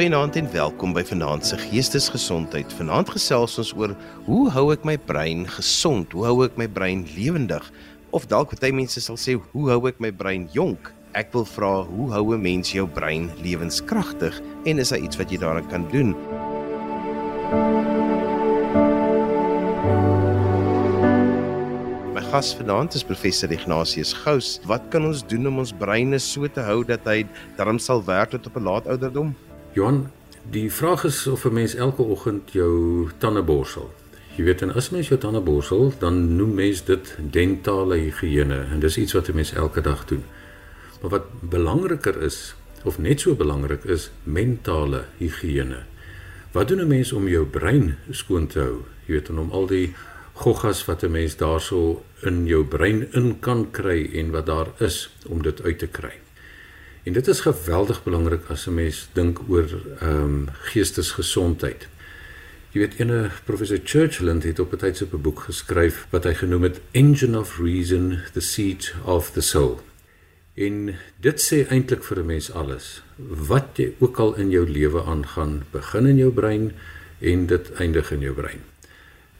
Goeienaand en welkom by Vanaand se Geestesgesondheid. Vanaand gesels ons oor hoe hou ek my brein gesond? Hoe hou ek my brein lewendig? Of dalk baie mense sal sê, hoe hou ek my brein jonk? Ek wil vra, hoe hou 'n mens jou brein lewenskragtig en is daar iets wat jy daaraan kan doen? Gas vanaand is professor Ignatius Gous. Wat kan ons doen om ons breine so te hou dat hy darm sal werk tot op 'n laat ouderdom? Johan, die vraag is of 'n mens elke oggend jou tande borsel. Jy weet en as mens jou tande borsel, dan noem mens dit dentale higiëne en dis iets wat 'n mens elke dag doen. Maar wat belangriker is of net so belangrik is mentale higiëne. Wat doen 'n mens om jou brein skoon te hou? Jy weet en om al die goggas wat 'n mens daarso in jou brein in kan kry en wat daar is om dit uit te kry. En dit is geweldig belangrik as 'n mens dink oor ehm um, geestesgesondheid. Jy weet ene professor Churchill het op 'n tyd so 'n boek geskryf wat hy genoem het Engine of Reason, the Seat of the Soul. En dit sê eintlik vir 'n mens alles. Wat jy ook al in jou lewe aangaan, begin in jou brein en dit eindig in jou brein.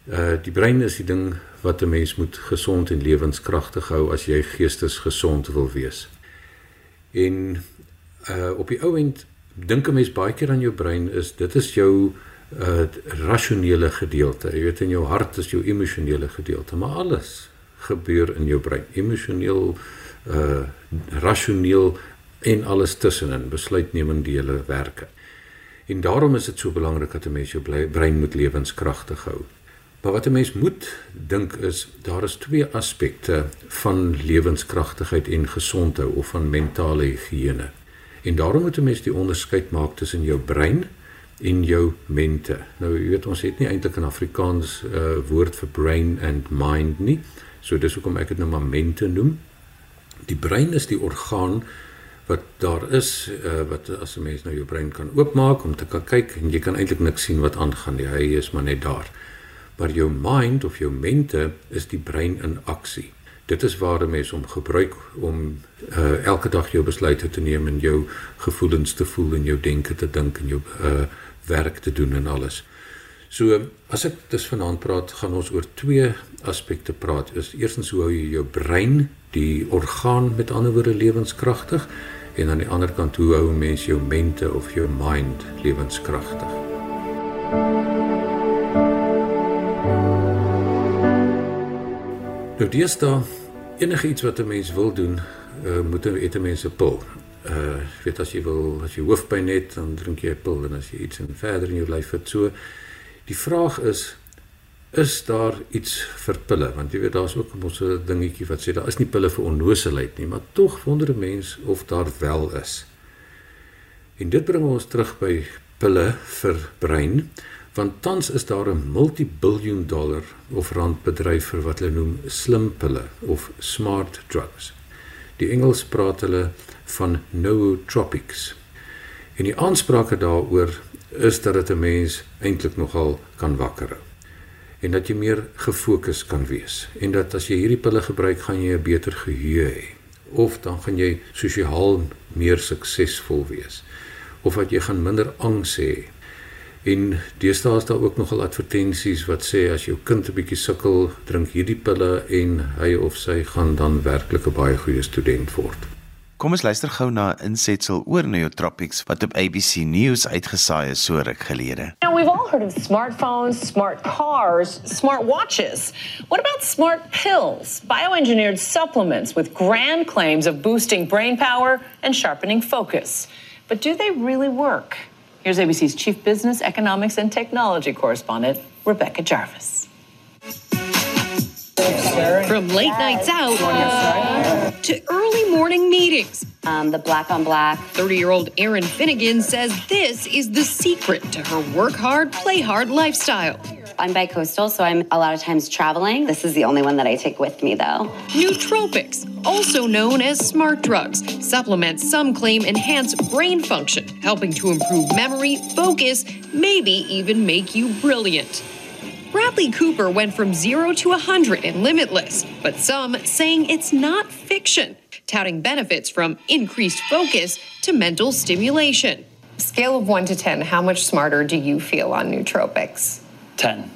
Uh die brein is die ding wat 'n mens moet gesond en lewenskragtig hou as jy geestesgesond wil wees. En uh op die ou end dink 'n mens baie keer aan jou brein is dit is jou uh rasionele gedeelte. Jy weet in jou hart is jou emosionele gedeelte, maar alles gebeur in jou brein. Emosioneel uh rasioneel en alles tussenin, besluitnemende dele werke. En daarom is dit so belangrik dat 'n mens jou brein moet lewenskragtig hou. Maar wat 'n mens moet dink is daar is twee aspekte van lewenskragtigheid en gesondheid of van mentale higiëne. En daarom moet 'n mens die onderskeid maak tussen jou brein en jou mente. Nou jy weet ons het nie eintlik 'n Afrikaans uh, woord vir brain and mind nie. So dis hoekom ek dit nou maar mente noem. Die brein is die orgaan wat daar is uh, wat as 'n mens nou jou brein kan oopmaak om te kan kyk en jy kan eintlik niks sien wat aangaan nie. Hy is maar net daar maar jou mind of jou mente is die brein in aksie. Dit is waar 'n mens om gebruik om uh, elke dag jou besluite te neem en jou gevoelens te voel en jou denke te dink en jou uh, werk te doen en alles. So as ek dus vanaand praat, gaan ons oor twee aspekte praat. Is eerstens hoe hou jy jou brein, die orgaan met ander woorde lewenskragtig en aan die ander kant hoe hou 'n mens jou mente of jou mind lewenskragtig? Nou deesdae enige iets wat 'n mens wil doen, uh, moet 'n ete mense pil. Uh weet as jy wil as jy hoofpyn het, dan drink jy 'n pil en as jy iets en verder in jou lyf het so. Die vraag is is daar iets vir pille? Want jy weet daar's ook mos 'n dingetjie wat sê daar is nie pille vir onnoosheid nie, maar tog wonder 'n mens of daar wel is. En dit bring ons terug by pille vir brein want tans is daar 'n multi-billion dollar of rand bedryf vir wat hulle noem slim pille of smart drugs. Die Engels praat hulle van nootropics. En die aansprake daaroor is dat dit 'n mens eintlik nogal kan wakker hou en dat jy meer gefokus kan wees. En dat as jy hierdie pille gebruik gaan jy 'n beter geheue hê. Of dan gaan jy sosiaal meer suksesvol wees. Of dat jy gaan minder angs hê En deesdae is daar ook nogal advertensies wat sê as jou kind 'n bietjie sukkel, drink hierdie pille en hy of sy gaan dan werklik 'n baie goeie student word. Kom ons luister gou na 'n insetsel oor Neotropics wat op ABC News uitgesaai is so ruk gelede. Now we've all heard of smartphones, smart cars, smart watches. What about smart pills? Bioengineered supplements with grand claims of boosting brain power and sharpening focus. But do they really work? Here's ABC's Chief Business, Economics, and Technology correspondent, Rebecca Jarvis. From late nights out to early morning meetings. Um, the black on black. 30 year old Erin Finnegan says this is the secret to her work hard, play hard lifestyle. I'm bi-coastal, so I'm a lot of times traveling. This is the only one that I take with me, though. Nootropics, also known as smart drugs, supplements some claim enhance brain function, helping to improve memory, focus, maybe even make you brilliant. Bradley Cooper went from zero to 100 in Limitless, but some saying it's not fiction, touting benefits from increased focus to mental stimulation. Scale of 1 to 10, how much smarter do you feel on nootropics? 10.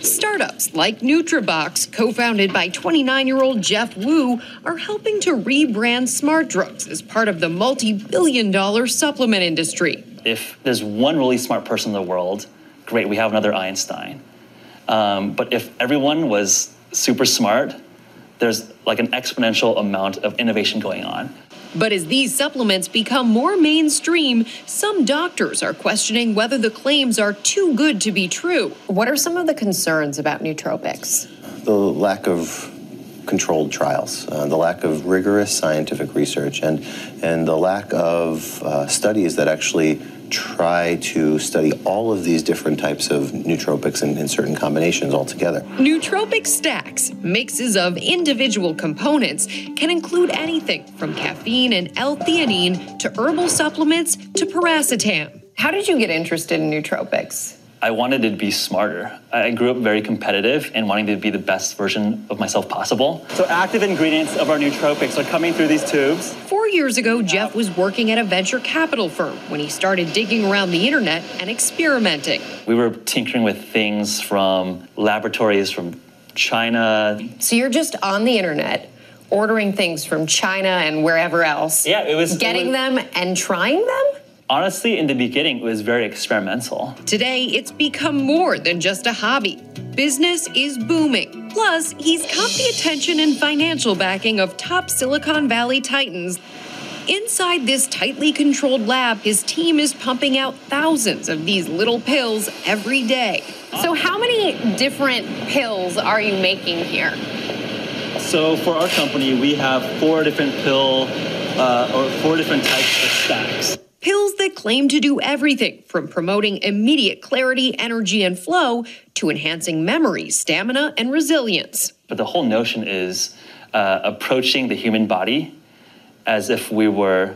Startups like Nutrabox, co-founded by 29-year-old Jeff Wu, are helping to rebrand smart drugs as part of the multi-billion dollar supplement industry. If there's one really smart person in the world, great, we have another Einstein. Um, but if everyone was super smart, there's like an exponential amount of innovation going on. But as these supplements become more mainstream, some doctors are questioning whether the claims are too good to be true. What are some of the concerns about nootropics? The lack of controlled trials, uh, the lack of rigorous scientific research, and, and the lack of uh, studies that actually try to study all of these different types of nootropics in, in certain combinations altogether. Nootropic stacks, mixes of individual components, can include anything from caffeine and L-theanine to herbal supplements to paracetam. How did you get interested in nootropics? I wanted to be smarter. I grew up very competitive and wanting to be the best version of myself possible. So active ingredients of our nootropics are coming through these tubes. Four years ago, Jeff was working at a venture capital firm when he started digging around the internet and experimenting. We were tinkering with things from laboratories from China. So you're just on the internet ordering things from China and wherever else. Yeah, it was getting it them and trying them? Honestly, in the beginning, it was very experimental. Today, it's become more than just a hobby. Business is booming. Plus, he's caught the attention and financial backing of top Silicon Valley titans. Inside this tightly controlled lab, his team is pumping out thousands of these little pills every day. So, how many different pills are you making here? So, for our company, we have four different pill uh, or four different types of stacks. Pills that claim to do everything from promoting immediate clarity, energy, and flow to enhancing memory, stamina, and resilience. But the whole notion is uh, approaching the human body as if we were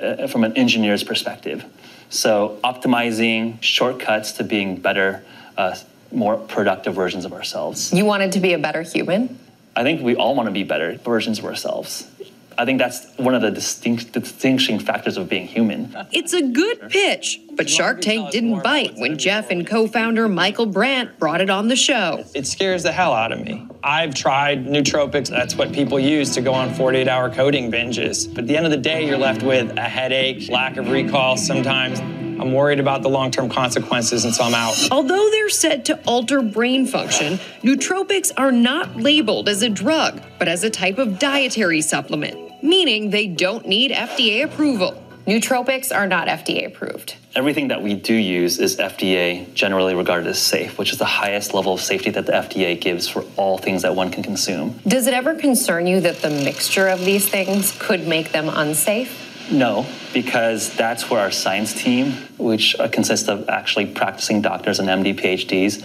uh, from an engineer's perspective. So, optimizing shortcuts to being better, uh, more productive versions of ourselves. You wanted to be a better human? I think we all want to be better versions of ourselves. I think that's one of the distinct, distinguishing factors of being human. It's a good pitch, but Shark Tank didn't bite when Jeff and co founder Michael Brandt brought it on the show. It scares the hell out of me. I've tried nootropics, that's what people use to go on 48 hour coding binges. But at the end of the day, you're left with a headache, lack of recall sometimes. I'm worried about the long term consequences, and so I'm out. Although they're said to alter brain function, nootropics are not labeled as a drug, but as a type of dietary supplement, meaning they don't need FDA approval. Nootropics are not FDA approved. Everything that we do use is FDA generally regarded as safe, which is the highest level of safety that the FDA gives for all things that one can consume. Does it ever concern you that the mixture of these things could make them unsafe? No, because that's where our science team, which consists of actually practicing doctors and MD PhDs,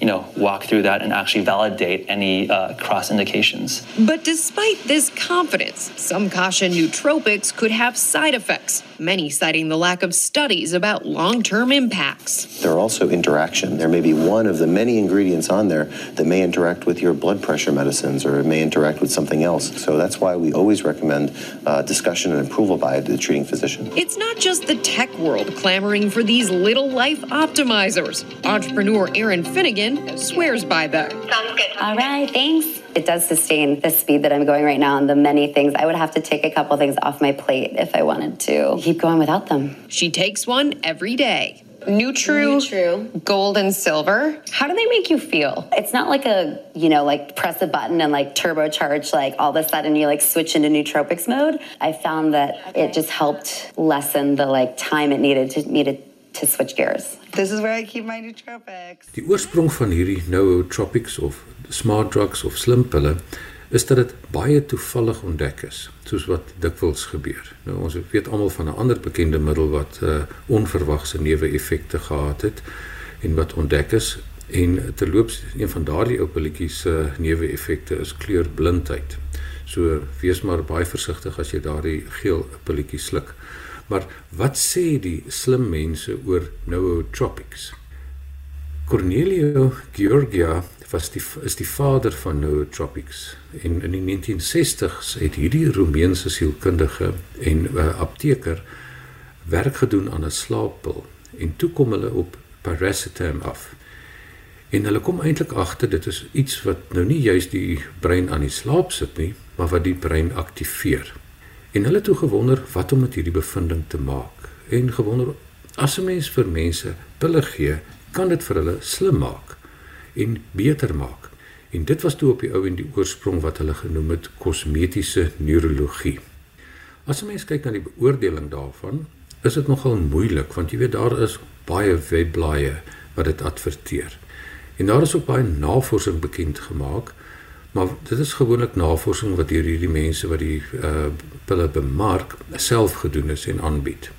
you know, walk through that and actually validate any uh, cross indications. But despite this confidence, some caution nootropics could have side effects, many citing the lack of studies about long term impacts. There are also interaction. There may be one of the many ingredients on there that may interact with your blood pressure medicines or it may interact with something else. So that's why we always recommend uh, discussion and approval by the treating physician. It's not just the tech world clamoring for these little life optimizers. Entrepreneur Aaron Finnegan swears by them. Sounds good. All right, thanks. It does sustain the speed that I'm going right now and the many things. I would have to take a couple things off my plate if I wanted to keep going without them. She takes one every day. Nutru, Nutru. gold and silver. How do they make you feel? It's not like a, you know, like press a button and like turbocharge, like all of a sudden you like switch into nootropics mode. I found that it just helped lessen the like time it needed to me to, to switch gears. This is where I keep my nootropics. Die oorsprong van hierdie nootropics of smart drugs of slim pille is dat dit baie toevallig ontdek is, soos wat dikwels gebeur. Nou ons weet almal van 'n ander bekende middel wat uh, onverwagse neeweffekte gehad het en wat ontdek is en terloops een van daardie ou pilletjies se uh, neeweffekte is kleurblindheid. So wees maar baie versigtig as jy daardie geel pilletjie sluk. Maar wat sê die slim mense oor nootropics? Cornelio Georgia was die is die vader van nootropics en in die 1960s het hierdie Romeinse sielkundige en uh, apteker werk gedoen aan 'n slaappil en toe kom hulle op paracetam af. En hulle kom eintlik agter dit is iets wat nou nie juis die brein aan die slaap sit nie, maar wat die brein aktiveer. En hulle toe gewonder wat om met hierdie bevinding te maak en gewonder as 'n mens vir mense pille gee, kan dit vir hulle slim maak en beter maak. En dit was toe op die ou en die oorsprong wat hulle genoem het kosmetiese neurologie. As 'n mens kyk na die beoordeling daarvan, is dit nogal moeilik want jy weet daar is baie webblaaie wat dit adverteer. En daar is ook baie navorsing bekend gemaak, maar dit is gewoonlik navorsing wat deur hierdie mense wat die uh pille bemark self gedoen is en aanbied.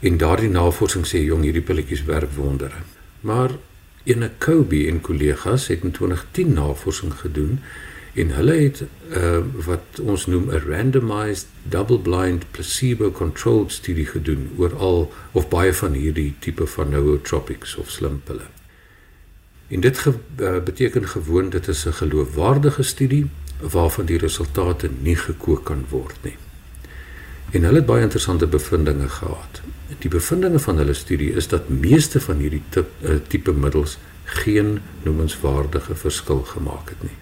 En daardie navorsing sê jong hierdie pilletjies werk wondere. Maar ene Kobe en kollegas het in 2010 navorsing gedoen en hulle het uh wat ons noem 'n randomized double-blind placebo-controlled studie gedoen oor al of baie van hierdie tipe van nootropics of slimpille. En dit ge, uh, beteken gewoon dit is 'n geloofwaardige studie waarvan die resultate nie gekook kan word nie. En hulle het baie interessante bevindinge gehad. Die bevindinge van hulle studie is dat meeste van hierdie tipe, tipe middels geen noemenswaardige verskil gemaak het nie.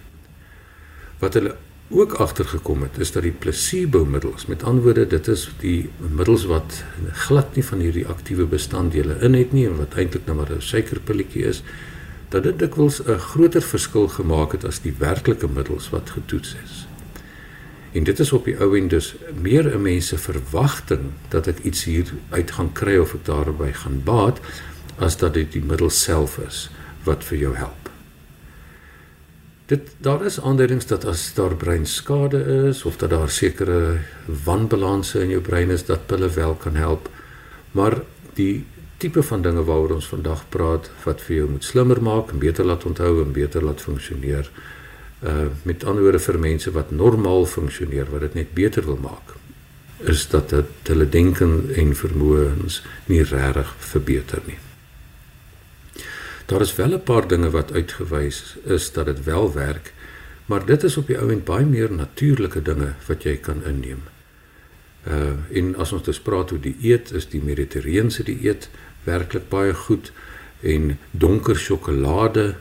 Wat hulle ook agtergekom het is dat die placebo-middels, met ander woorde, dit is die middels wat glad nie van hierdie aktiewe bestanddele in het nie en wat eintlik net maar 'n suikerpilletjie is, dat dit dikwels 'n groter verskil gemaak het as die werklike middels wat getoets is. En dit is op die ou end dus meer 'n mens se verwagting dat ek iets hier uit gaan kry of ek daarby gaan baat as dat dit die middel self is wat vir jou help. Dit daar is aanduidings dat as daar breinskade is of dat daar sekere wanbalanse in jou brein is dat pille wel kan help. Maar die tipe van dinge waaroor ons vandag praat wat vir jou moet slimmer maak en beter laat onthou en beter laat funksioneer. Uh met ander woorde vir mense wat normaal funksioneer, wat dit net beter wil maak, is dat dit hulle denke en vermoëns nie regtig verbeter nie. Daar is wel 'n paar dinge wat uitgewys is dat dit wel werk, maar dit is op die ou end baie meer natuurlike dinge wat jy kan inneem. Uh en as ons dus praat oor die eet, is die mediterrane dieet werklik baie goed en donker sjokolade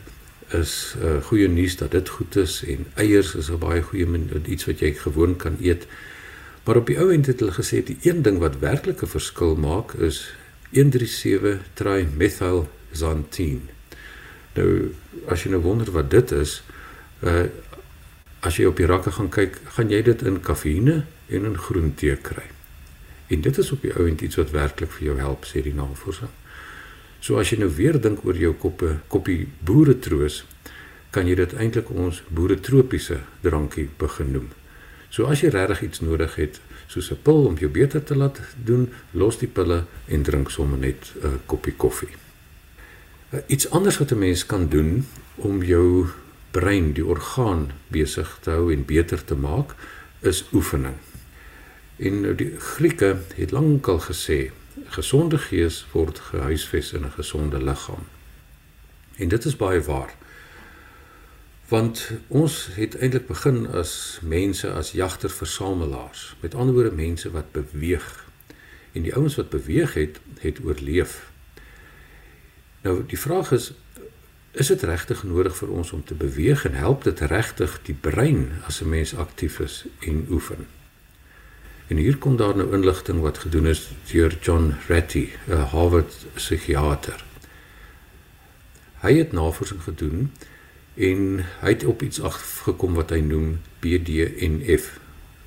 is 'n uh, goeie nuus dat dit goed is en eiers is 'n baie goeie iets wat jy gewoon kan eet. Maar op die ou end het hulle gesê die een ding wat werklik 'n verskil maak is 137 trimethylxanthine. Nou as jy nou wonder wat dit is, uh as jy op die rakke gaan kyk, gaan jy dit in kafeïne en in groentee kry. En dit is op die ou end iets wat werklik vir jou help, sê die navorsing. So as jy nou weer dink oor jou koppe koppie boeretroos, kan jy dit eintlik ons boeretropiese drankie begin noem. So as jy regtig iets nodig het, soos 'n pil om jou beter te laat doen, los die pille en drink sommer net 'n koppie koffie. Uh, iets anders wat 'n mens kan doen om jou brein, die orgaan besig te hou en beter te maak, is oefening. En nou die Grieke het lankal gesê gesonde gees word gehuisves in 'n gesonde liggaam. En dit is baie waar. Want ons het eintlik begin as mense as jagter-versamelaars, met ander woorde mense wat beweeg. En die ouens wat beweeg het, het oorleef. Nou die vraag is is dit regtig nodig vir ons om te beweeg en help dit regtig die brein as 'n mens aktief is en oefen? En hier kom daar nou inligting wat gedoen is deur John Ratty, 'n Harvard psigiater. Hy het navorsing gedoen en hy het op iets afgekom wat hy noem BDNF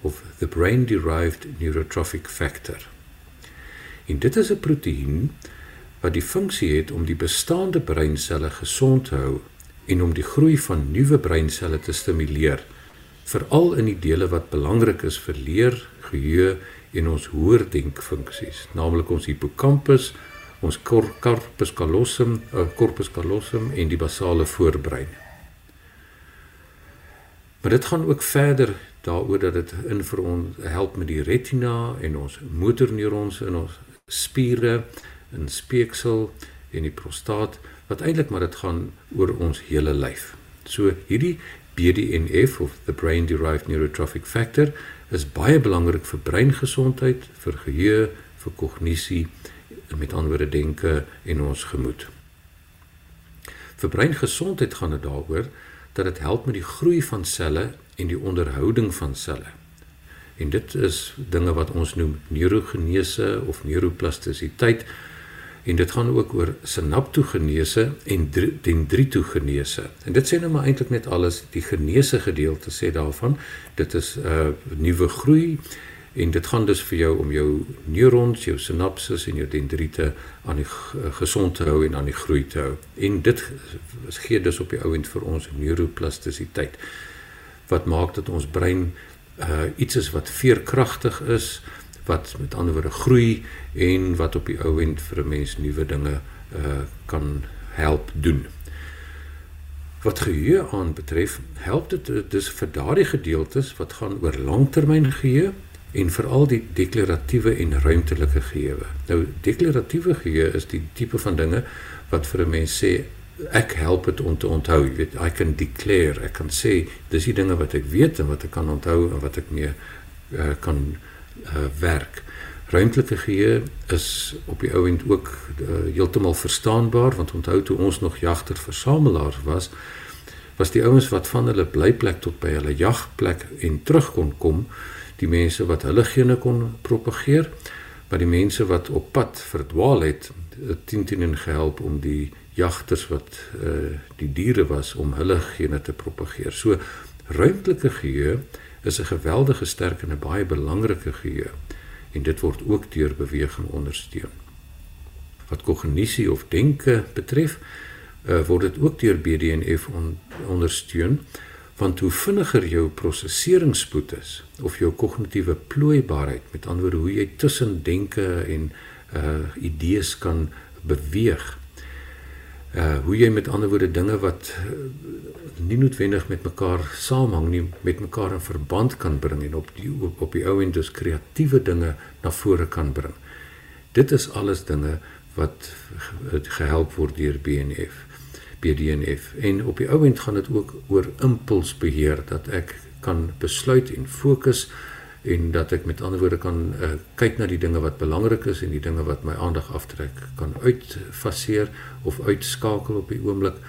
of the brain derived neurotrophic factor. En dit is 'n proteïen wat die funksie het om die bestaande breinselle gesond te hou en om die groei van nuwe breinselle te stimuleer veral in die dele wat belangrik is vir leer, geheue en ons hoër denkfunksies, naamlik ons hippocampus, ons corpus callosum, uh, corpus callosum en die basale voorbrein. Maar dit gaan ook verder daaroor dat dit in vir ons help met die retina en ons motorneurons in ons spiere, in speeksel en die prostaat wat eintlik maar dit gaan oor ons hele lyf. So hierdie BDNF of the brain derived neurotrophic factor is baie belangrik vir breingesondheid, vir geheue, vir kognisie, met ander woorde denke en ons gemoed. Vir breingesondheid gaan dit daaroor dat dit help met die groei van selle en die onderhouding van selle. En dit is dinge wat ons noem neurogenese of neuroplastisiteit en dit gaan ook oor sinaptogenese en dendritogenese. En dit sê nou maar eintlik net alles die genese gedeelte sê daarvan. Dit is 'n uh, nuwe groei en dit gaan dus vir jou om jou neurons, jou sinapses en jou dendriete aan die gesond te hou en aan die groei te hou. En dit gee dus op die ouend vir ons neuroplastisiteit wat maak dat ons brein uh iets is wat veerkragtig is wat met ander woorde groei en wat op die ou end vir 'n mens nuwe dinge uh kan help doen. Wat geheue aan betref, help dit dus vir daardie gedeeltes wat gaan oor langtermyn geheue en veral die deklaratiewe en ruimtelike geheue. Nou deklaratiewe geheue is die tipe van dinge wat vir 'n mens sê ek help dit om te onthou. Jy weet, I can declare, ek kan sê dis die dinge wat ek weet en wat ek kan onthou en wat ek mee uh, kan uh, werk. Ruimtelike geheue is op die ouend ook uh, heeltemal verstaanbaar want onthou toe ons nog jagter-versamelaars was, was die ouens wat van hulle blyplek tot by hulle jagplek en terug kon kom, die mense wat hulle gene kon propageer, maar die mense wat op pad verdwaal het, teen teen gehelp om die jagters wat uh, die diere was om hulle gene te propageer. So ruimtelike geheue is 'n geweldige sterk en 'n baie belangrike geheue en dit word ook deur beweging ondersteun. Wat kognisie of denke betref, uh, word dit ook deur BDNF on, ondersteun want hoe vinniger jou prosesseringsspoed is of jou kognitiewe plooibaarheid met ander woorde hoe jy tussen denke en uh idees kan beweeg uh hoe jy met ander woorde dinge wat uh, nie noodwendig met mekaar saamhang nie met mekaar in verband kan bring en op die op, op die ou en dus kreatiewe dinge na vore kan bring. Dit is alles dinge wat gehelp word deur BNF. BDNF en op die ou end gaan dit ook oor impulsbeheer dat ek kan besluit en fokus en dat ek met ander woorde kan uh, kyk na die dinge wat belangrik is en die dinge wat my aandag aftrek kan uitfaseer of uitskakel op die oomblik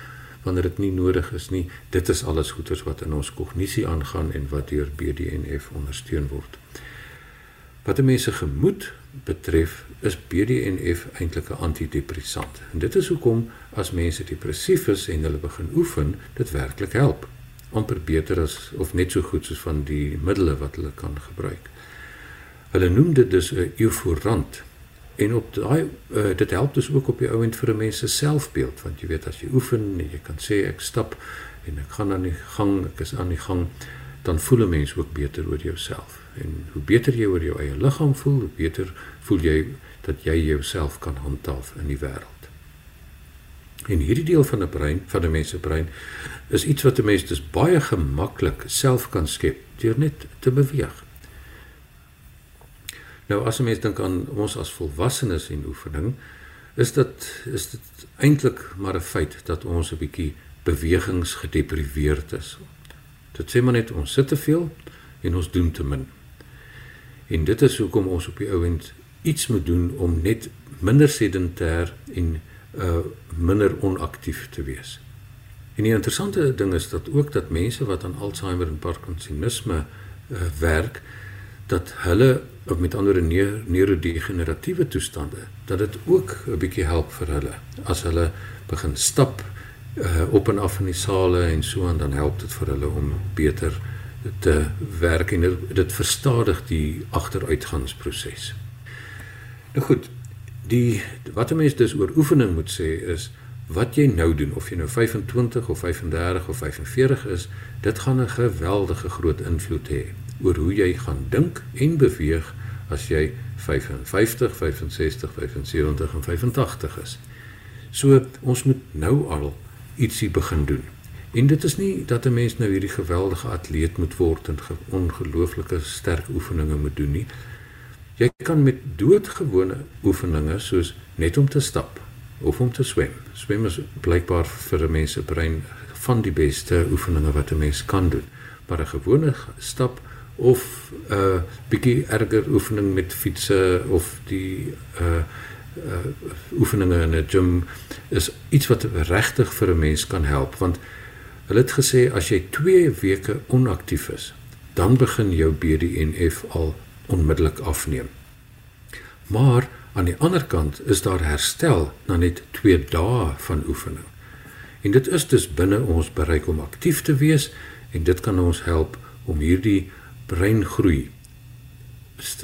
wanneer dit nie nodig is nie. Dit is alles goeters wat in ons kognisie aangaan en wat deur BDNF ondersteun word. Wat die mense gemoed betref is BDNF eintlik 'n antidepressant. En dit is hoekom as mense depressief is en hulle begin oefen dit werklik help amper beter as of net so goed soos van die middele wat hulle kan gebruik. Hulle noem dit dus 'n euforant. En op daai uh, dit help dus ook op die ouend vir 'n mens se selfbeeld want jy weet as jy oefen en jy kan sê ek stap en ek gaan aan die gang, ek is aan die gang, dan voel 'n mens ook beter oor jouself. En hoe beter jy oor jou eie liggaam voel, hoe beter voel jy dat jy jouself kan handhaaf in die wêreld. En hierdie deel van 'n brein, van 'n mens se brein, is iets wat 'n mens dus baie gemaklik self kan skep deur net te beweeg. Nou as 'n mens dink aan ons as volwassenes en oefening, is dit is dit eintlik maar 'n feit dat ons 'n bietjie bewegingsgedepriveerd is. Dit sê maar net ons sit te veel en ons doen te min. En dit is hoekom ons op die ouend iets moet doen om net minder sedentêr en uh minder onaktief te wees. En die interessante ding is dat ook dat mense wat aan Alzheimer en Parkinsonisme uh werk dat hulle of met ander neurodegeneratiewe toestande dat dit ook 'n bietjie help vir hulle as hulle begin stap uh op en af in die sale en so en dan help dit vir hulle om beter te werk en dit verstadig die agteruitgangsproses. Nou goed, die wat 'n mens dus oor oefening moet sê is wat jy nou doen of jy nou 25 of 35 of 45 is, dit gaan 'n geweldige groot invloed hê oor hoe jy gaan dink en beweeg as jy 55, 65, 75 en 85 is. So ons moet nou al ietsie begin doen. En dit is nie dat 'n mens nou hierdie geweldige atleet moet word en ongelooflike sterk oefeninge moet doen nie. Jy kan met doodgewone oefeninge soos net om te stap of om te swem. Swem is blykbaar vir 'n mens se brein van die beste oefeninge wat 'n mens kan doen. Maar 'n gewone stap of 'n uh, bietjie erger oefening met fietsse of die uh uh oefeninge in 'n gym is iets wat regtig vir 'n mens kan help want hulle het gesê as jy 2 weke onaktief is, dan begin jou BDNF al onmiddellik afneem. Maar aan die ander kant is daar herstel na net 2 dae van oefening. En dit is dus binne ons bereik om aktief te wees en dit kan ons help om hierdie breingroei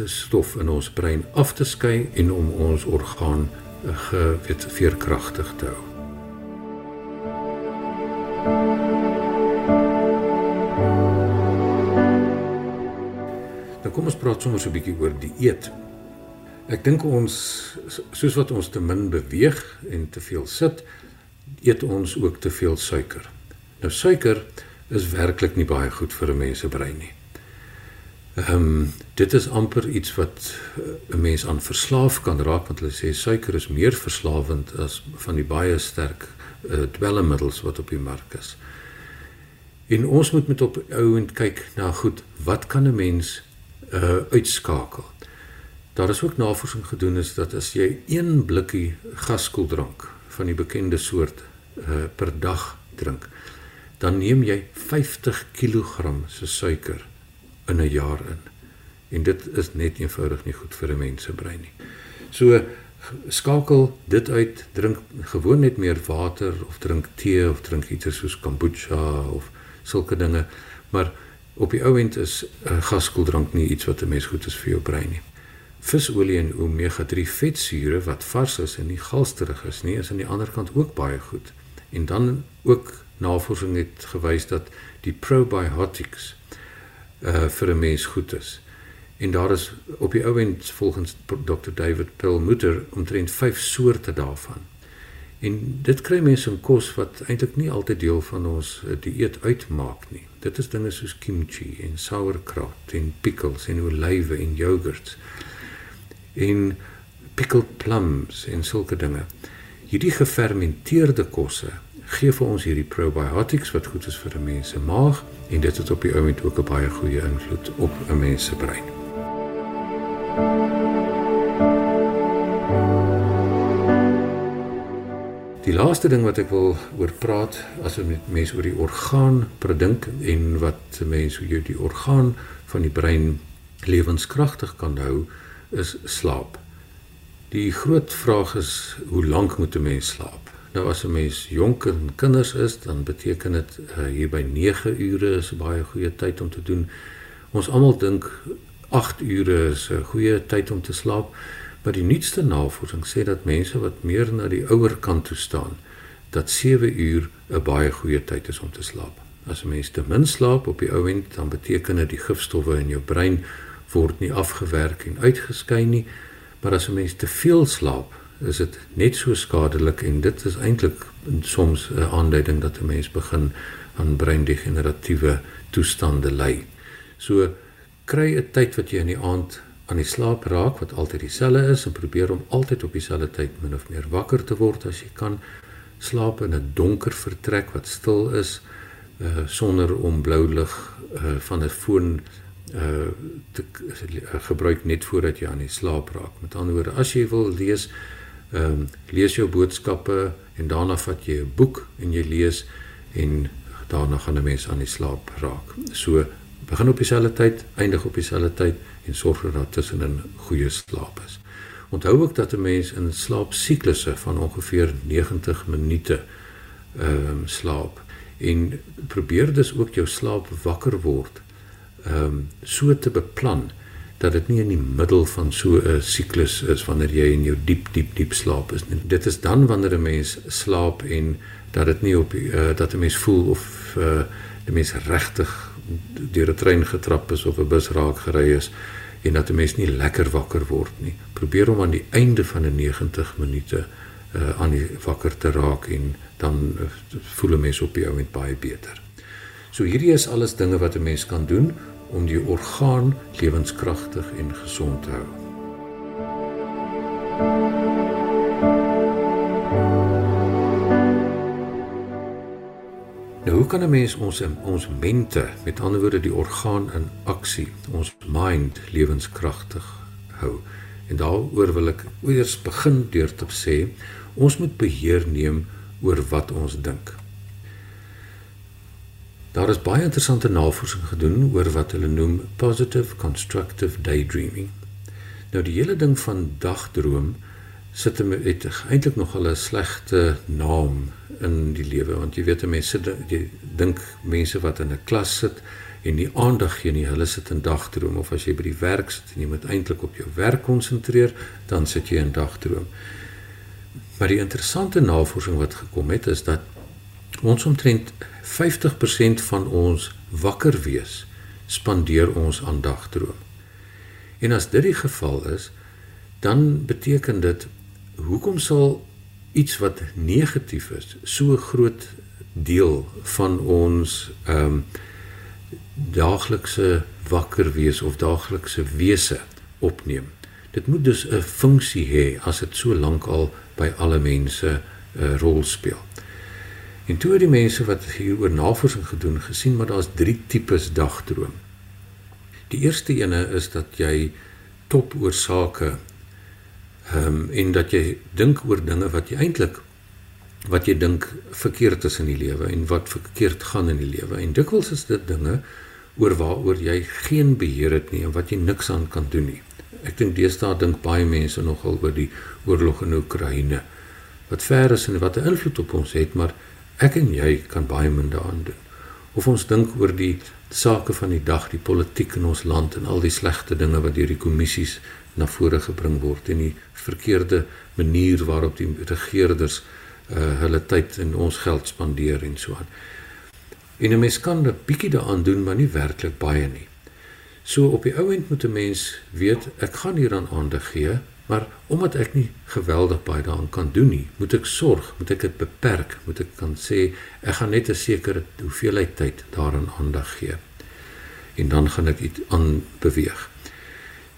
stof in ons brein af te skei en om ons orgaan eh, gewet veerkragtig te hou. Kom ons praat sommer so 'n bietjie oor die eet. Ek dink ons soos wat ons te min beweeg en te veel sit, eet ons ook te veel suiker. Nou suiker is werklik nie baie goed vir 'n mens se brein nie. Ehm um, dit is amper iets wat eh, 'n mens aan verslaaf kan raak want hulle sê suiker is meer verslawend as van die baie sterk uh, dwelmmiddels wat op die mark is. En ons moet met op ouend kyk na goed, wat kan 'n mens uh uitskakel? Daar is ook navorsing gedoen is dat as jy een blikkie gaskoeldrank van die bekende soort uh per dag drink, dan neem jy 50 kg se suiker in 'n jaar in. En dit is net eenvoudig nie goed vir 'n mens se brein nie. So skakel dit uit, drink gewoon net meer water of drink tee of drink iets soos kombucha of sulke dinge. Maar op die ou end is 'n uh, gaskoeldrank nie iets wat 'n mens goed is vir jou brein nie. Visolie en omega-3 vetsure wat vars is en nie galsterig is nie, is aan die ander kant ook baie goed. En dan ook navorsing het gewys dat die probiotics uh vir 'n mens goed is. En daar is op die ou end volgens Dr David Perlmutter omtrent 5 soorte daarvan. En dit kry mense in kos wat eintlik nie altyd deel van ons uh, dieet uitmaak nie. Dit is dinge soos kimchi en sauerkraut en pickles en olywe en yoghurts. En pickled plums en sulke dinge. Hierdie gefermenteerde kosse gee vir ons hierdie probiotics wat goed is vir 'n mens se maag en dit het op die oomblik ook 'n baie goeie invloed op 'n mens se brein. Die laaste ding wat ek wil oor praat as met mense oor die orgaan predink en wat mense hoe jy die orgaan van die brein lewenskragtig kan hou is slaap. Die groot vraag is hoe lank moet 'n mens slaap? Nou as 'n mens jonk en kinders is, dan beteken dit uh, hier by 9 ure is 'n baie goeie tyd om te doen. Ons almal dink 8 ure is 'n goeie tyd om te slaap, maar die nuutste navorsing sê dat mense wat meer na die ouer kant toe staan, dat 7 uur 'n baie goeie tyd is om te slaap. As 'n mens te min slaap op die ou end, dan beteken dit die gifstowwe in jou brein word nie afgewerk en uitgeskei nie, maar as 'n mens te veel slaap, is dit net so skadelik en dit is eintlik soms 'n aanduiding dat 'n mens begin aan breindegeneratiewe toestande ly. So kry 'n tyd wat jy in die aand aan die slaap raak wat altyd dieselfde is en probeer om altyd op dieselfde tyd min of meer wakker te word as jy kan slaap in 'n donker vertrek wat stil is uh sonder om blou lig uh van 'n foon uh te uh, gebruik net voordat jy aan die slaap raak. Met ander woorde, as jy wil lees, ehm um, lees jou boodskappe en daarna vat jy 'n boek en jy lees en daarna gaan 'n mens aan die slaap raak. So begin op dieselfde tyd, eindig op dieselfde tyd en sorg dat daar tussenin goeie slaap is. Onthou ook dat 'n mens in slaapsiklusse van ongeveer 90 minute ehm um, slaap en probeer dus ook jou slaap wakker word ehm um, so te beplan dat dit nie in die middel van so 'n siklus is wanneer jy in jou diep diep diep slaap is nie. Dit is dan wanneer 'n mens slaap en dat dit nie op uh, dat 'n mens voel of uh, 'n mens regtig deur 'n trein getrap is of 'n bus raak gery is en dat 'n mens nie lekker wakker word nie. Probeer om aan die einde van 'n 90 minute uh, aan die wakker te raak en dan uh, voel 'n mens op die ou end baie beter. So hierdie is alles dinge wat 'n mens kan doen om die orgaan lewenskragtig en gesond te hou. Nou hoe hoe kan 'n mens ons ons mente, met ander woorde die orgaan in aksie, ons mind lewenskragtig hou? En daaroor wil ek eers begin deur te sê, ons moet beheer neem oor wat ons dink. Daar is baie interessante navorsing gedoen oor wat hulle noem positive constructive daydreaming. Nou die hele ding van dagdroom sit hom het eintlik nog 'n slegte naam in die lewe want jy weet mense dink mense wat in 'n klas sit en nie aandag gee nie, hulle sit in dagdroom of as jy by die werk sit en jy moet eintlik op jou werk konsentreer, dan sit jy in dagdroom. Maar die interessante navorsing wat gekom het is dat ons omtrent 50% van ons wakker wees spandeer ons aan dagdroom. En as dit die geval is, dan beteken dit hoekom sal iets wat negatief is so groot deel van ons ehm um, daaglikse wakker wees of daaglikse wese opneem. Dit moet dus 'n funksie hê as dit so lank al by alle mense 'n uh, eh, rol speel. En toe het die mense wat hieroor navorsing gedoen gesien maar daar's drie tipes dagdroom. Die eerste ene is dat jy top oor sake ehm um, en dat jy dink oor dinge wat jy eintlik wat jy dink verkeerd is in die lewe en wat verkeerd gaan in die lewe en dikwels is dit dinge oor waaroor jy geen beheer het nie en wat jy niks aan kan doen nie. Ek dink deesdae dink baie mense nogal oor die oorlog in Oekraïne wat ver is en wat 'n invloed op ons het, maar ek en jy kan baie min daaraan doen. Of ons dink oor die sake van die dag, die politiek in ons land en al die slegte dinge wat deur die kommissies na vore gebring word en die verkeerde manier waarop die regerders uh hulle tyd en ons geld spandeer en so aan. En 'n mens kan 'n bietjie daaraan doen, maar nie werklik baie nie. So op die ou end moet 'n mens weet, ek gaan hieraan aandag gee, maar omdat ek nie geweldig baie daaraan kan doen nie, moet ek sorg, moet ek dit beperk, moet ek kan sê ek gaan net 'n sekere hoeveelheid tyd daaraan aandag gee. En dan gaan ek iets aan beweeg.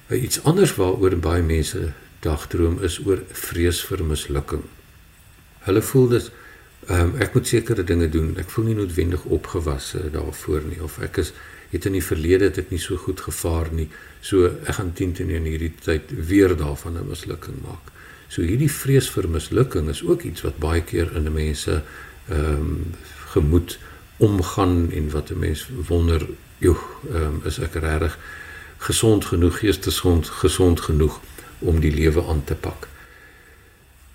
Iets anders waaroor baie mense dagdroom is oor vrees vir mislukking. Hulle voel ehm um, ek moet sekere dinge doen. Ek voel nie noodwendig opgewasse daarvoor nie of ek is het in die verlede ek nie so goed gevaar nie. So ek gaan 10 teen in hierdie tyd weer daarvan 'n mislukking maak. So hierdie vrees vir mislukking is ook iets wat baie keer in 'n mense ehm um, gemoed omgaan en wat 'n mens wonder, joh, ehm um, is ek regtig gesond genoeg, geestesgesond gesond genoeg om die lewe aan te pak.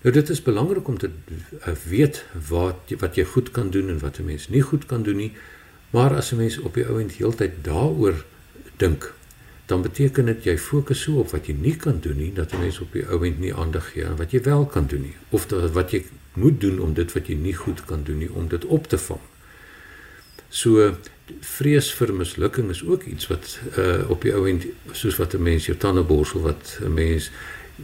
Nou dit is belangrik om te uh, weet wat wat jy goed kan doen en wat 'n mens nie goed kan doen nie. Maar as 'n mens op die ouend heeltyd daaroor dink, dan beteken dit jy fokus so op wat jy nie kan doen nie dat 'n mens op die ouend nie aandag gee aan wat jy wel kan doen nie of dat, wat jy moet doen om dit wat jy nie goed kan doen nie om dit op te vang. So vrees vir mislukking is ook iets wat uh op die ouend soos wat 'n mens jou tande borsel wat 'n mens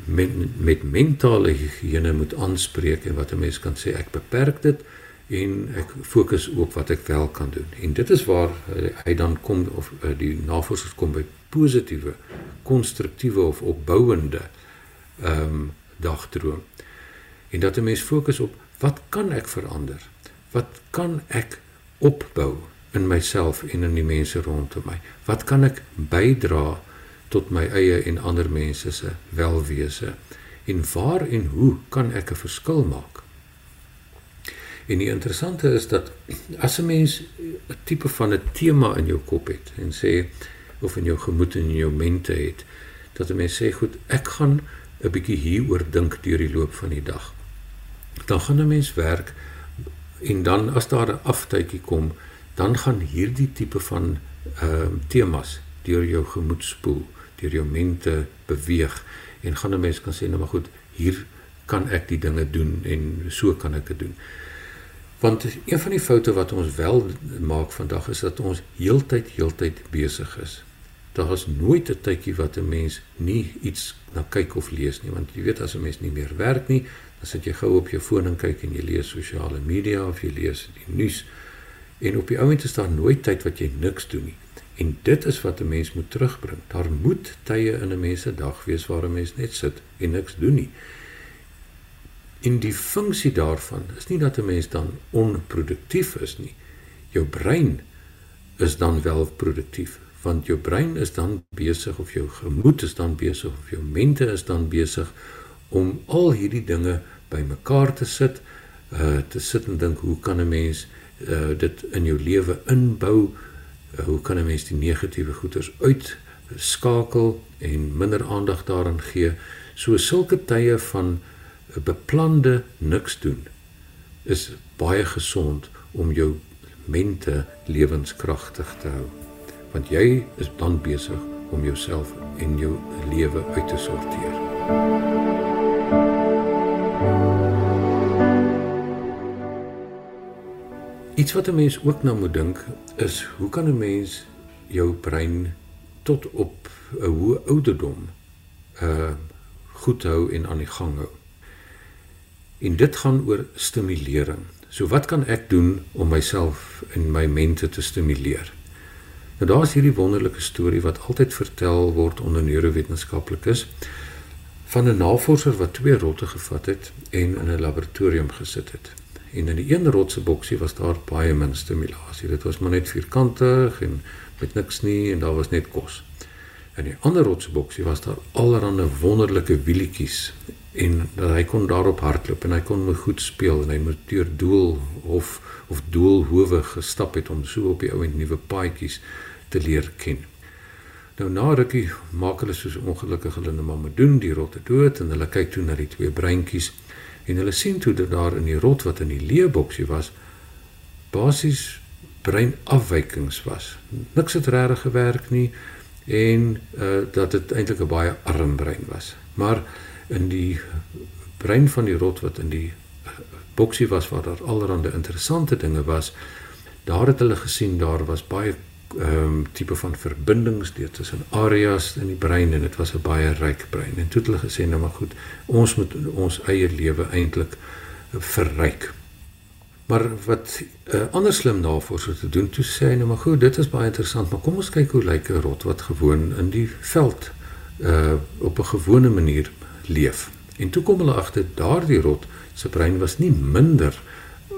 met met mentale higiëne moet aanspreek en wat 'n mens kan sê ek beperk dit en ek fokus op wat ek wel kan doen. En dit is waar uh, hy dan kom of uh, die navorsers kom by positiewe, konstruktiewe of opbouende ehm um, dagdroom. En dat 'n mens fokus op wat kan ek verander? Wat kan ek opbou in myself en in die mense rondom my? Wat kan ek bydra tot my eie en ander mense se welwese en waar en hoe kan ek 'n verskil maak? En die interessante is dat as 'n mens 'n tipe van 'n tema in jou kop het en sê of in jou gemoed en in jou mente het dat 'n mens sê goed, ek gaan 'n bietjie hieroor dink deur die loop van die dag. Dan gaan 'n mens werk en dan as daar 'n aftydjie kom, dan gaan hierdie tipe van ehm uh, temas deur jou gemoed spoel deur jou mente beweeg en gaan 'n mens kan sê nou maar goed, hier kan ek die dinge doen en so kan ek dit doen. Want een van die foute wat ons wel maak vandag is dat ons heeltyd heeltyd besig is. Daar is nooit 'n tydjie wat 'n mens nie iets na kyk of lees nie, want jy weet as 'n mens nie meer werk nie, dan sit jy gou op jou foon en kyk en jy lees sosiale media of jy lees die nuus. En op die oomblik is daar nooit tyd wat jy niks doen nie. En dit is wat 'n mens moet terugbring. Daar moet tye in 'n mens se dag wees waar 'n mens net sit en niks doen nie. En die funksie daarvan is nie dat 'n mens dan onproduktief is nie. jou brein is dan wel produktief want jou brein is dan besig of jou gemoed is dan besig of jou mente is dan besig om al hierdie dinge bymekaar te sit uh te sit en dink hoe kan 'n mens uh dit in jou lewe inbou? Uh, hoe kan 'n mens die negatiewe goeters uit skakel en minder aandag daaraan gee? So sulke tye van beplande niks doen is baie gesond om jou mente lewenskragtig te hou. Want jy is dan besig om jouself en jou lewe uit te sorteer. Iets wat 'n mens ook nou moet dink is hoe kan 'n mens jou brein tot op 'n hoë ouderdom uh goed hou en aan die gang hou. En dit gaan oor stimulering. So wat kan ek doen om myself en my mente te stimuleer? Nou daar's hierdie wonderlike storie wat altyd vertel word onder neurowetenskaplikes van 'n navorser wat twee rotte gevat het en in 'n laboratorium gesit het. En in die een rot se boksie was daar baie min stimulasie. Dit was maar net vierkantig en met niks nie en daar was net kos. In die ander rot se boksie was daar allerlei wonderlike wielietjies en hy kon daarop hardloop en hy kon me goed speel en hy moet deur doel of of doelhowe gestap het om so op die ou en nuwe paadjies te leer ken. Nou na rukkie maak hulle soos ongelukkig hulle net maar moet doen die rotte dood en hulle kyk toe na die twee breintjies en hulle sien toe dat daar in die rot wat in die leeboksie was basies breinafwykings was. Niks het regtig gewerk nie en uh, dat dit eintlik 'n baie arm brein was. Maar in die brein van die rot wat in die uh, boksie was waar daar allerlei interessante dinge was, daar het hulle gesien daar was baie ehm um, tipe van verbindings deur tussen areas in die brein en dit was 'n baie ryk brein. En toe het hulle gesê nou maar goed, ons moet ons eie lewe eintlik verryk. Maar wat 'n uh, ander slim navorser te doen toe sê nou maar goed, dit is baie interessant, maar kom ons kyk hoe lyk 'n rot wat gewoon in die veld uh op 'n gewone manier leef. En toe kom hulle agter daardie rot se brein was nie minder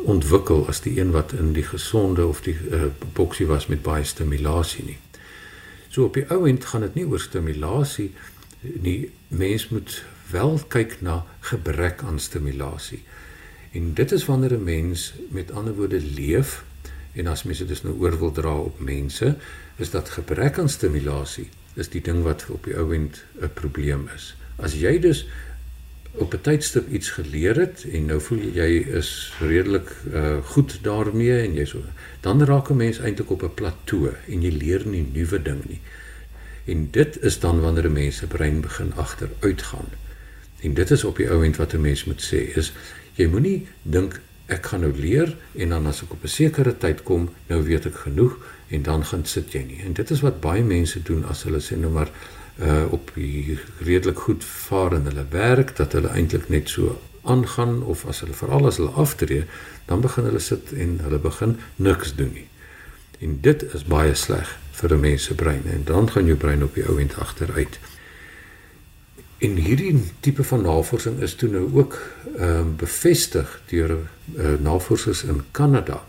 ontwikkel as die een wat in die gesonde of die uh, boksie was met baie stimulasie nie. So op die ou end gaan dit nie oor stimulasie nie. Mens moet wel kyk na gebrek aan stimulasie. En dit is wanneer 'n mens met ander woorde leef en as mense dit nou oor wil dra op mense, is dat gebrek aan stimulasie is die ding wat op die ou end 'n probleem is. As jy dus op 'n tydstip iets geleer het en nou voel jy is redelik uh goed daarmee en jy so dan raak 'n mens eintlik op 'n plateau en jy leer nie nuwe ding nie. En dit is dan wanneer 'n mens se brein begin agteruit gaan. En dit is op die ou end wat 'n mens moet sê is jy moenie dink ek gaan nou leer en dan as ek op 'n sekere tyd kom, nou weet ek genoeg en dan gaan sit jy nie. En dit is wat baie mense doen as hulle sê nou maar uh op die redelik goed vaar in hulle werk dat hulle eintlik net so aangaan of as hulle veral as hulle aftree dan begin hulle sit en hulle begin niks doen nie. En dit is baie sleg vir 'n mens se brein en dan gaan jou brein op die ou end agteruit. En hierdie tipe van navorsing is toe nou ook ehm uh, bevestig deur uh, navorsers in Kanada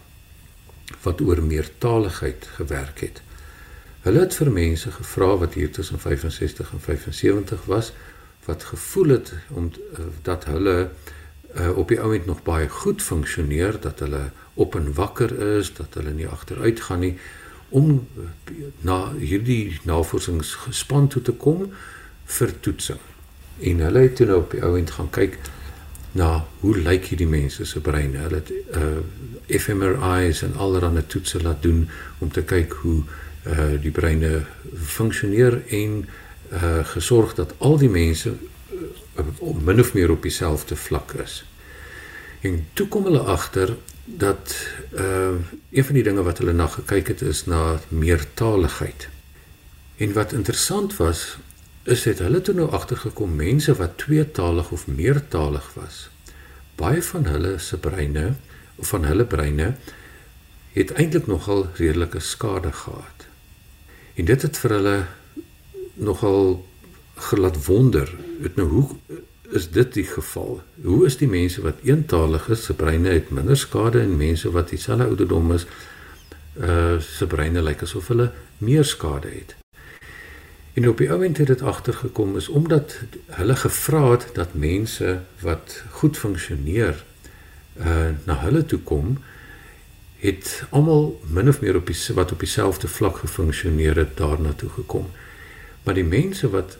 wat oor meertaligheid gewerk het. Hulle het vir mense gevra wat hier tussen 65 en 75 was wat gevoel het om uh, dat hulle uh, op die oomblik nog baie goed funksioneer, dat hulle op en wakker is, dat hulle nie agteruit gaan nie om uh, na hierdie navorsingsgespan toe te kom vir toetsing. En hulle het toe nou op die oomblik gaan kyk na hoe lyk hierdie mense se breine. Hulle het uh, fMRI's en allerlei toetse laat doen om te kyk hoe uh die breine funksioneer en uh gesorg dat al die mense uh, min of meer op dieselfde vlak is. En toe kom hulle agter dat uh een van die dinge wat hulle na gekyk het is na meertaligheid. En wat interessant was is dit hulle toe nou agtergekom mense wat tweetalig of meertalig was. Baie van hulle se breine of van hulle breine het eintlik nogal redelike skade gehad. En dit het vir hulle nogal gelaat wonder, het nou hoe is dit die geval? Hoe is die mense wat eentalig is, se breine het minder skade en mense wat dieselfde ouderdom is, uh se breine lyk asof hulle meer skade het. En op die oomblik het dit agtergekom is omdat hulle gevra het dat mense wat goed funksioneer uh na hulle toe kom het almal min of meer op die wat op dieselfde vlak gefunksioneer het daarna toe gekom. Maar die mense wat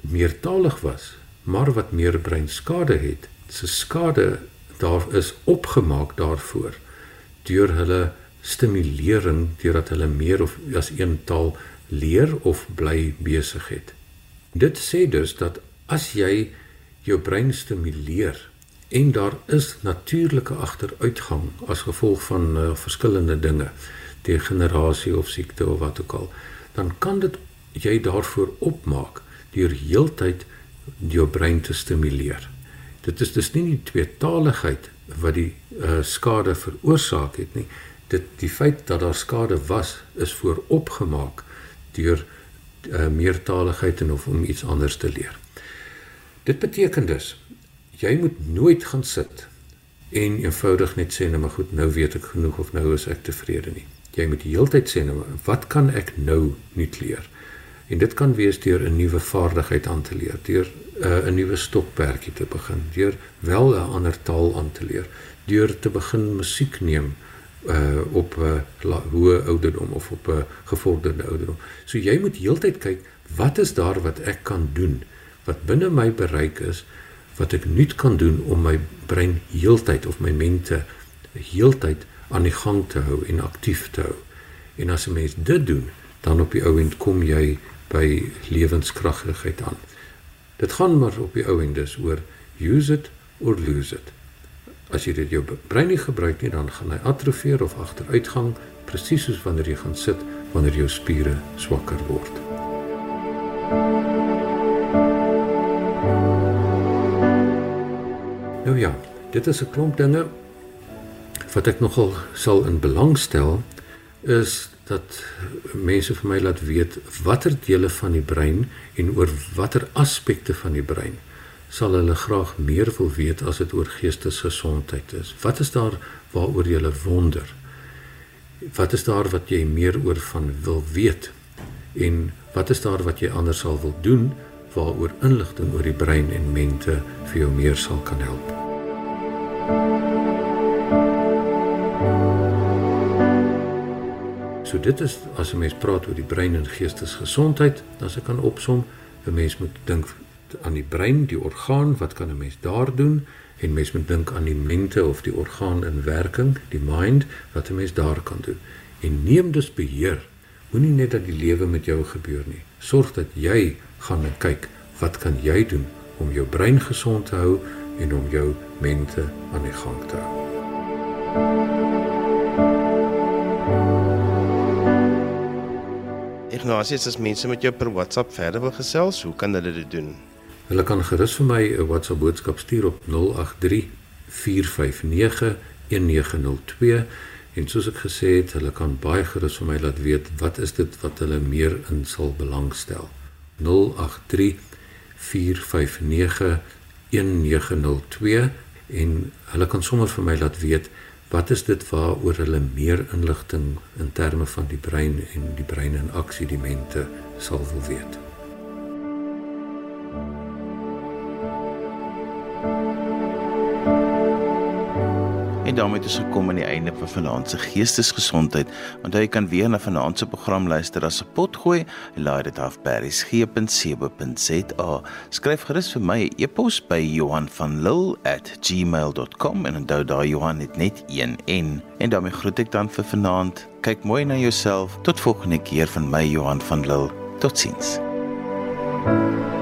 meertalig was, maar wat meer breinskade het, se skade daar is opgemaak daarvoor deur hulle stimulering deurdat hulle meer of as een taal leer of bly besig het. Dit sê dus dat as jy jou brein stimuleer en daar is natuurlike agteruitgang as gevolg van uh, verskillende dinge, degenerasie of siekte of wat ook al, dan kan dit jy daarvoor opmaak deur heeltyd jou brein te stimuleer. Dit is dus nie die tweetaligheid wat die uh, skade veroorsaak het nie. Dit die feit dat daar skade was is vooropgemaak deur uh, meertaligheid en of om iets anders te leer. Dit beteken dus jy moet nooit gaan sit en eenvoudig net sê nou maar goed nou weet ek genoeg of nou is ek tevrede nie. Jy moet die hele tyd sê nou wat kan ek nou nuut leer? En dit kan wees deur 'n nuwe vaardigheid aan te leer, deur uh, 'n nuwe stokperdjie te begin, deur wel 'n ander taal aan te leer, deur te begin musiek neem uh op 'n uh, hoë ouderdom of op 'n uh, gevorderde ouderdom. So jy moet heeltyd kyk, wat is daar wat ek kan doen wat binne my bereik is wat ek nuut kan doen om my brein heeltyd of my mente heeltyd aan die gang te hou en aktief te hou. En as 'n mens dit doen, dan op die ou end kom jy by lewenskragtigheid aan. Dit gaan maar op die ou end dus oor use it or lose it. As jy dit jou brein nie gebruik nie, dan gaan hy atrofieer of agteruitgang, presies soos wanneer jy gaan sit wanneer jou spiere swakker word. Ja, dit is 'n klomp dinge wat ek nogal sal in belang stel is dat mense vir my laat weet watter dele van die brein en oor watter aspekte van die brein sal hulle graag meer wil weet as dit oor geestesgesondheid is. Wat is daar waaroor jy wonder? Wat is daar wat jy meer oor van wil weet? En wat is daar wat jy anders sal wil doen waaroor inligting oor die brein en mente vir jou meer sal kan help? So dit is as 'n mens praat oor die brein en geestesgesondheid, dan se kan opsom, 'n mens moet dink aan die brein, die orgaan, wat kan 'n mens daar doen? En mens moet dink aan die mente of die orgaan in werking, die mind, wat 'n mens daar kan doen. En neem dus beheer. Moenie net dat die lewe met jou gebeur nie. Sorg dat jy gaan en kyk, wat kan jy doen om jou brein gesond te hou en om jou mente aan die gang te hou? Ignatius, as mense met jou per WhatsApp verder wil gesels, hoe kan hulle dit doen? Hulle kan gerus vir my 'n WhatsApp boodskap stuur op 083 459 1902 en soos ek gesê het, hulle kan baie gerus vir my laat weet wat is dit wat hulle meer in sal belangstel. 083 459 1902 en hulle kan sommer vir my laat weet Wat is dit waaroor hulle meer inligting in terme van die brein en die brein in aksie die mente sal wil weet? En daarmee is gekom aan die einde van vanaand se geestesgesondheid. Onthou jy kan weer na vanaand se program luister as 'n potgooi. Laai dit af by resgep.co.za. Skryf gerus vir my 'n e e-pos by Johanvanlull@gmail.com en onthou daai Johan het net een N. En daarmee groet ek dan vir vanaand. Kyk mooi na jouself. Tot volgende keer van my Johan van Lill. Totsiens. thank you